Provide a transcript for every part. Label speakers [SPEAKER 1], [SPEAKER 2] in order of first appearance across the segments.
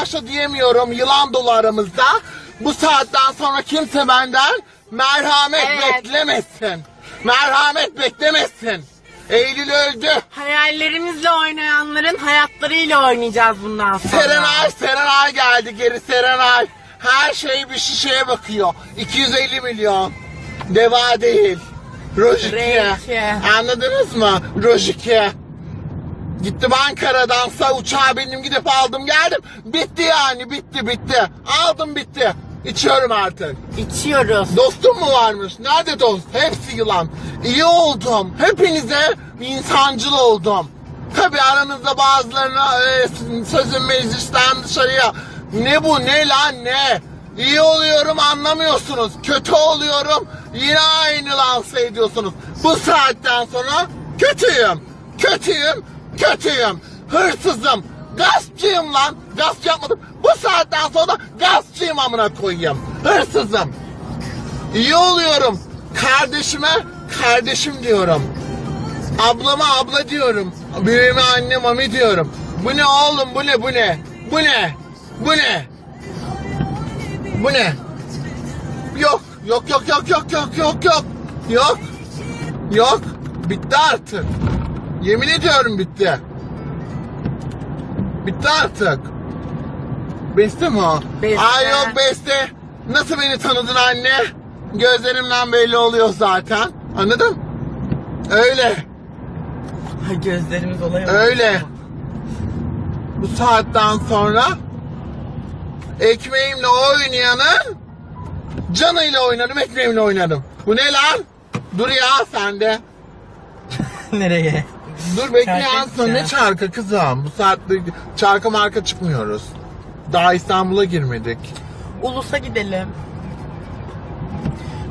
[SPEAKER 1] arkadaşla diyemiyorum. Yılan dolu aramızda. Bu saatten sonra kimse benden merhamet
[SPEAKER 2] Evet.
[SPEAKER 1] beklemesin. Merhamet beklemesin. Eylül öldü.
[SPEAKER 2] Hayallerimizle oynayanların hayatlarıyla oynayacağız bundan sonra.
[SPEAKER 1] Serenay, Serenay geldi geri Serenay. Her şey bir şişeye bakıyor. 250 milyon. Deva değil. Rojike.
[SPEAKER 2] Rejike.
[SPEAKER 1] Anladınız mı? Rojike. Gittim Ankara'dan sağ uçağa bindim gidip aldım geldim. Bitti yani bitti bitti. Aldım bitti. İçiyorum artık.
[SPEAKER 2] İçiyoruz.
[SPEAKER 1] Dostum mu varmış? Nerede dost? Hepsi yılan. İyi oldum. Hepinize insancıl oldum. Tabi aranızda bazılarına e, sözün meclisten dışarıya ne bu ne lan ne? İyi oluyorum anlamıyorsunuz. Kötü oluyorum yine aynı lanse ediyorsunuz. Bu saatten sonra kötüyüm. Kötüyüm. Kötüyüm. Hırsızım. Gaspçıyım lan. Gasp yapmadım. Bu saatten sonra gaspçıyım amına koyayım. Hırsızım. İyi oluyorum. Kardeşime kardeşim diyorum. Ablama abla diyorum. Büyüğüme anne mami diyorum. Bu ne oğlum bu ne bu ne? Bu ne? Bu ne? Bu ne? Yok yok yok yok yok yok yok yok. Yok. Yok. Bitti artık. Yemin ediyorum bitti. Bitti artık. Beste mi o?
[SPEAKER 2] Beste.
[SPEAKER 1] Ay yok Beste. Nasıl beni tanıdın anne? Gözlerimden belli oluyor zaten. Anladın? Öyle.
[SPEAKER 2] Ay gözlerimiz olay.
[SPEAKER 1] Öyle. Bu saatten sonra ekmeğimle oynayanı canıyla oynarım, ekmeğimle oynarım. Bu ne lan? Dur ya sen de.
[SPEAKER 2] Nereye?
[SPEAKER 1] Dur bekle. Sonra ne çarkı kızım? Bu saatte çarkı marka çıkmıyoruz. Daha İstanbul'a girmedik.
[SPEAKER 2] Ulus'a gidelim.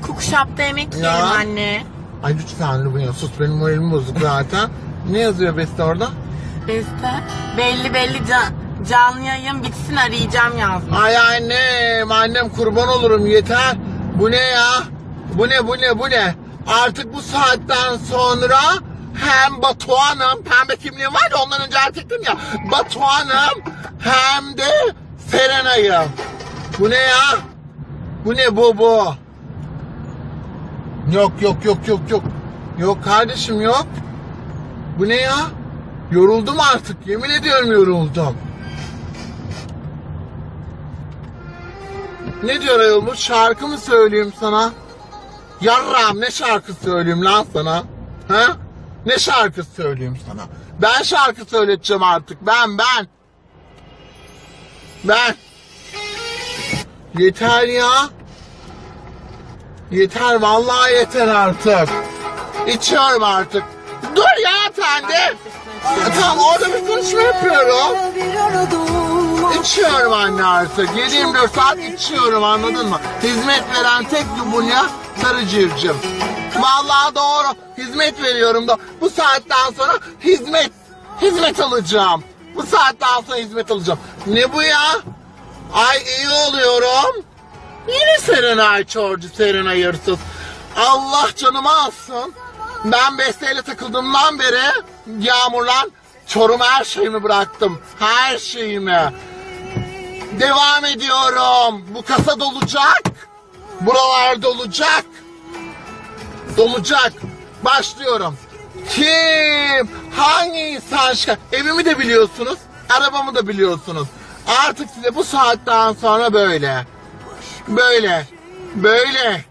[SPEAKER 2] Kukuşap'ta yemek
[SPEAKER 1] Ya.
[SPEAKER 2] yiyelim anne.
[SPEAKER 1] Ay lütfen Lübünya sus benim moralim bozuk zaten. ne yazıyor Beste orada?
[SPEAKER 2] Beste belli belli can, canlı yayın bitsin arayacağım yazmış.
[SPEAKER 1] Ay annem, annem kurban olurum yeter. Bu ne ya? Bu ne, bu ne, bu ne? Artık bu saatten sonra hem Batuhan'ım, pembe kimliğim var ya ondan önce erkektim ya. Batuhan'ım hem de Serenay'ım. Bu ne ya? Bu ne bu bu? Yok yok yok yok yok. Yok kardeşim yok. Bu ne ya? Yoruldum artık. Yemin ediyorum yoruldum. Ne diyor ayol bu? Şarkı mı söyleyeyim sana? Yarram ne şarkı söyleyeyim lan sana? Ha? Ne şarkı söyleyeyim sana? Ben şarkı söyleteceğim artık. Ben ben. Ben. Yeter ya. Yeter vallahi yeter artık. İçiyorum artık. Dur ya sen de. Tamam orada bir konuşma yapıyorum. İçiyorum anne artık. 7-24 saat içiyorum anladın mı? Hizmet veren tek Lubunya sarı civciv. Vallahi doğru. Hizmet veriyorum da bu saatten sonra hizmet hizmet alacağım. Bu saatten sonra hizmet alacağım. Ne bu ya? Ay iyi oluyorum. Yine Serenay Çorcu, Serenay Hırsız. Allah canımı alsın. Ben besteyle takıldığımdan beri Yağmurlan Çorum her şeyimi bıraktım. Her şeyimi. Devam ediyorum. Bu kasa dolacak. Buralar dolacak. Dolacak. Başlıyorum. Kim? Hangi insan şika- Evimi de biliyorsunuz. Arabamı da biliyorsunuz. Artık size bu saatten sonra böyle. Böyle. Böyle.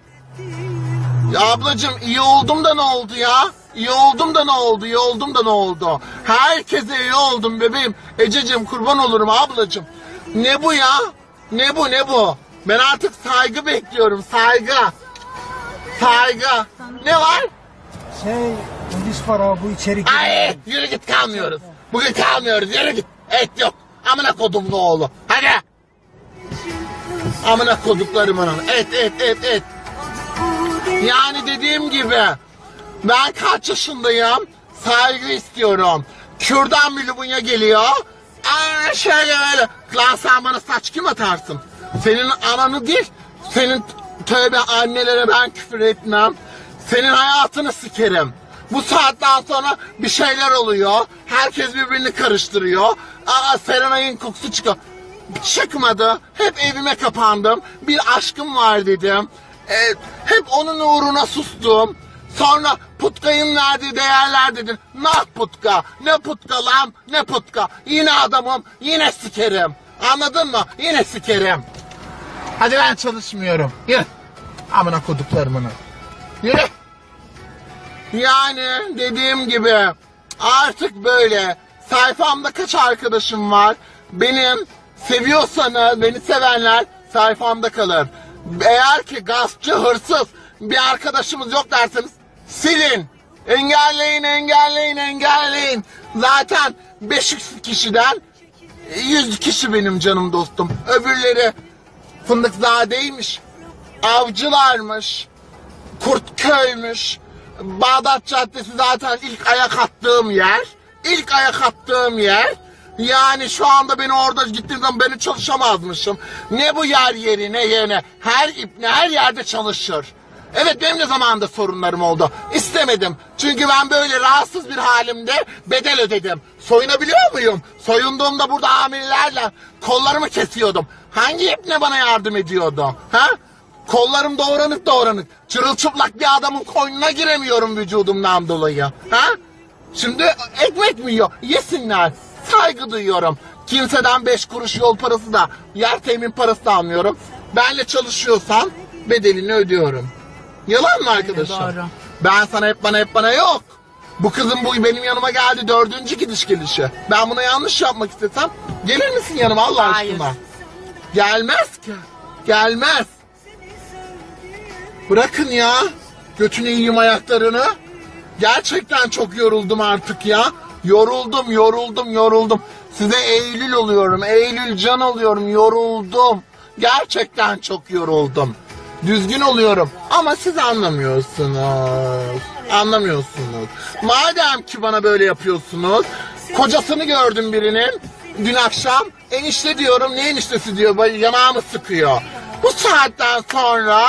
[SPEAKER 1] Ya ablacım iyi oldum da ne oldu ya? İyi oldum da ne oldu? İyi oldum da ne oldu? Herkese iyi oldum bebeğim. Ececiğim kurban olurum ablacım. Ne bu ya? Ne bu ne bu? Ben artık saygı bekliyorum saygı. Saygı. Ne var?
[SPEAKER 3] Şey, polis para bu içeri gir.
[SPEAKER 1] Ay yürü git kalmıyoruz. Bugün kalmıyoruz yürü git. Et yok. Amına kodumlu oğlu. Hadi. Amına koduklarımın oğlu. Et et et et. Yani dediğim gibi ben kaç yaşındayım? Saygı istiyorum. Kürdan bir lubunya geliyor. Aa, şöyle böyle. Lan sen bana saç kim atarsın? Senin ananı değil. Senin tövbe annelere ben küfür etmem. Senin hayatını sikerim. Bu saatten sonra bir şeyler oluyor. Herkes birbirini karıştırıyor. Aa Serenay'ın kokusu çıkıyor. Çıkmadı. Hep evime kapandım. Bir aşkım var dedim. Ee, hep onun uğruna sustum. Sonra putkayın verdiği değerler dedin. Nah putka. Ne putka lan? Ne putka? Yine adamım. Yine sikerim. Anladın mı? Yine sikerim. Hadi ben çalışmıyorum. Yürü. Amına koduklarımını. Yürü. Yani dediğim gibi artık böyle sayfamda kaç arkadaşım var. Benim seviyorsanız beni sevenler sayfamda kalır. Eğer ki gaspçı hırsız bir arkadaşımız yok derseniz silin. Engelleyin, engelleyin, engelleyin. Zaten 500 kişiden 100 kişi benim canım dostum. Öbürleri fındıkzadeymiş, avcılarmış, Kurtköy'müş. Bağdat Caddesi zaten ilk ayak attığım yer. İlk ayak attığım yer. Yani şu anda beni orada gittiğim zaman beni çalışamazmışım. Ne bu yer yeri ne yerine. Her ip ne her yerde çalışır. Evet benim de zamanında sorunlarım oldu. İstemedim. Çünkü ben böyle rahatsız bir halimde bedel ödedim. Soyunabiliyor muyum? Soyunduğumda burada amirlerle kollarımı kesiyordum. Hangi ip ne bana yardım ediyordu? Ha? Kollarım doğranık doğranık. Çırılçıplak bir adamın koynuna giremiyorum vücudumdan dolayı. Ha? Şimdi ekmek mi yiyor? Yesinler. Saygı duyuyorum. Kimseden beş kuruş yol parası da, yer temin parası da almıyorum. Benle çalışıyorsan bedelini ödüyorum. Yalan mı arkadaşım?
[SPEAKER 2] doğru.
[SPEAKER 1] Ben sana hep bana hep bana yok. Bu kızın bu benim yanıma geldi dördüncü gidiş gelişi. Ben buna yanlış yapmak istesem gelir misin yanıma Allah
[SPEAKER 2] Hayır.
[SPEAKER 1] aşkına? Gelmez ki. Gelmez. Bırakın ya. Götünü yiyeyim ayaklarını. Gerçekten çok yoruldum artık ya. Yoruldum, yoruldum, yoruldum. Size Eylül oluyorum. Eylül can oluyorum. Yoruldum. Gerçekten çok yoruldum. Düzgün oluyorum. Ama siz anlamıyorsunuz. Anlamıyorsunuz. Madem ki bana böyle yapıyorsunuz. Kocasını gördüm birinin. Dün akşam enişte diyorum. Ne eniştesi diyor. Böyle Yanağımı sıkıyor. Bu saatten sonra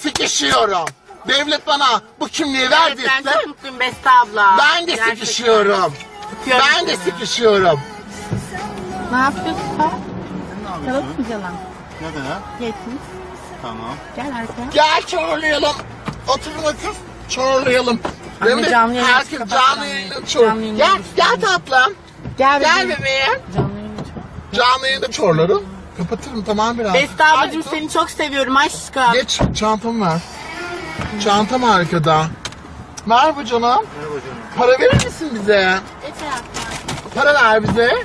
[SPEAKER 1] sıkışıyorum. Devlet bana bu kimliği
[SPEAKER 2] Evet, ben
[SPEAKER 1] verdiyse
[SPEAKER 2] çok mutluyum Beste abla.
[SPEAKER 1] ben de
[SPEAKER 2] Gerçekten.
[SPEAKER 1] sıkışıyorum.
[SPEAKER 2] Öpüyorum
[SPEAKER 1] Ben de
[SPEAKER 2] seni.
[SPEAKER 1] sıkışıyorum.
[SPEAKER 2] Ne yapıyorsun sen?
[SPEAKER 4] Ne yapıyorsun?
[SPEAKER 2] Çalıp mı yalan?
[SPEAKER 4] Nerede ya?
[SPEAKER 2] Geçsin.
[SPEAKER 4] Tamam.
[SPEAKER 2] Gel arkaya.
[SPEAKER 1] Gel çorlayalım. Oturun otur. Çorlayalım. Değil
[SPEAKER 2] Anne,
[SPEAKER 1] mi?
[SPEAKER 2] canlı yayın
[SPEAKER 1] Herkes
[SPEAKER 2] kapat
[SPEAKER 1] canlı
[SPEAKER 2] yayın.
[SPEAKER 1] çor.
[SPEAKER 2] Canlı yayın
[SPEAKER 1] Gel, gel tatlım.
[SPEAKER 2] Gel,
[SPEAKER 1] Gel
[SPEAKER 2] bebeğim.
[SPEAKER 1] bebeğim.
[SPEAKER 2] Canlı.
[SPEAKER 1] Canlı yayında çorlarım. Kapatırım tamam biraz.
[SPEAKER 2] Beste
[SPEAKER 1] Ay,
[SPEAKER 2] seni çok seviyorum aşkım.
[SPEAKER 1] Geç çantamı ver. Çantam arkada. Ver bu canım.
[SPEAKER 4] Merhaba canım.
[SPEAKER 1] Para verir misin bize? Para ver bize.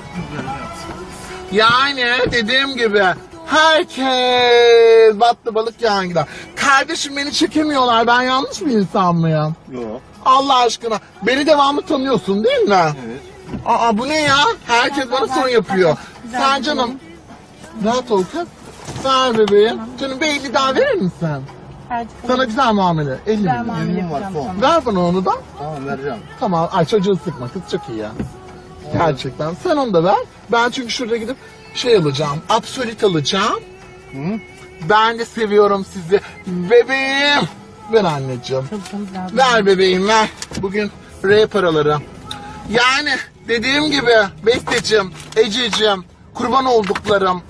[SPEAKER 1] Yani dediğim gibi herkes battı balık yan gider. Kardeşim beni çekemiyorlar. Ben yanlış bir insan mıyım?
[SPEAKER 4] Yok.
[SPEAKER 1] Allah aşkına. Beni devamlı tanıyorsun değil mi?
[SPEAKER 4] Evet.
[SPEAKER 1] Aa bu ne ya? Herkes bana son yapıyor. Sen canım. Rahat ol kız. Ver bebeğim. Canım bir 50 daha verir misin?
[SPEAKER 2] Hadi.
[SPEAKER 1] Sana güzel muamele. 50
[SPEAKER 2] Güzel
[SPEAKER 1] milyon.
[SPEAKER 2] muamele
[SPEAKER 4] Yemin var
[SPEAKER 2] yapacağım
[SPEAKER 4] son.
[SPEAKER 2] sana.
[SPEAKER 1] Ver bana onu da.
[SPEAKER 4] Tamam vereceğim.
[SPEAKER 1] Tamam. Ay çocuğu sıkma kız çok iyi ya. Gerçekten. Sen onu da ver. Ben çünkü şurada gidip şey alacağım. Absolut alacağım.
[SPEAKER 4] Hı?
[SPEAKER 1] Ben de seviyorum sizi. Bebeğim. Ver anneciğim.
[SPEAKER 2] Çok güzel.
[SPEAKER 1] Ver bebeğim ver. Bugün R paraları. Yani dediğim gibi Besteciğim, Ececiğim, kurban olduklarım.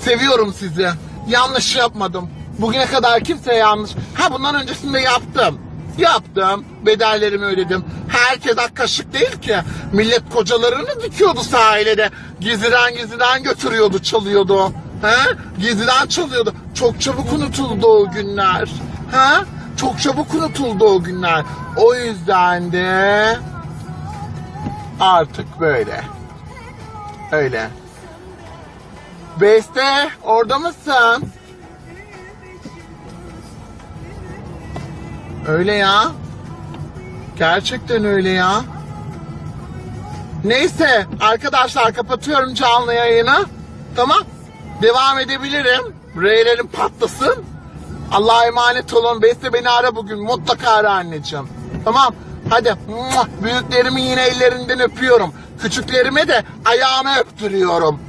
[SPEAKER 1] Seviyorum sizi. Yanlış yapmadım. Bugüne kadar kimseye yanlış. Ha bundan öncesinde yaptım. Yaptım. Bedellerimi ödedim. Herkes ak kaşık değil ki. Millet kocalarını dikiyordu sahilede. Gizliden gizliden götürüyordu, çalıyordu. Ha? Gizliden çalıyordu. Çok çabuk unutuldu o günler. Ha? Çok çabuk unutuldu o günler. O yüzden de artık böyle. Öyle. Beste orada mısın? Öyle ya. Gerçekten öyle ya. Neyse arkadaşlar kapatıyorum canlı yayını. Tamam. Devam edebilirim. R'lerim patlasın. Allah'a emanet olun. Beste beni ara bugün. Mutlaka ara anneciğim. Tamam. Hadi. Büyüklerimi yine ellerinden öpüyorum. Küçüklerime de ayağını öptürüyorum.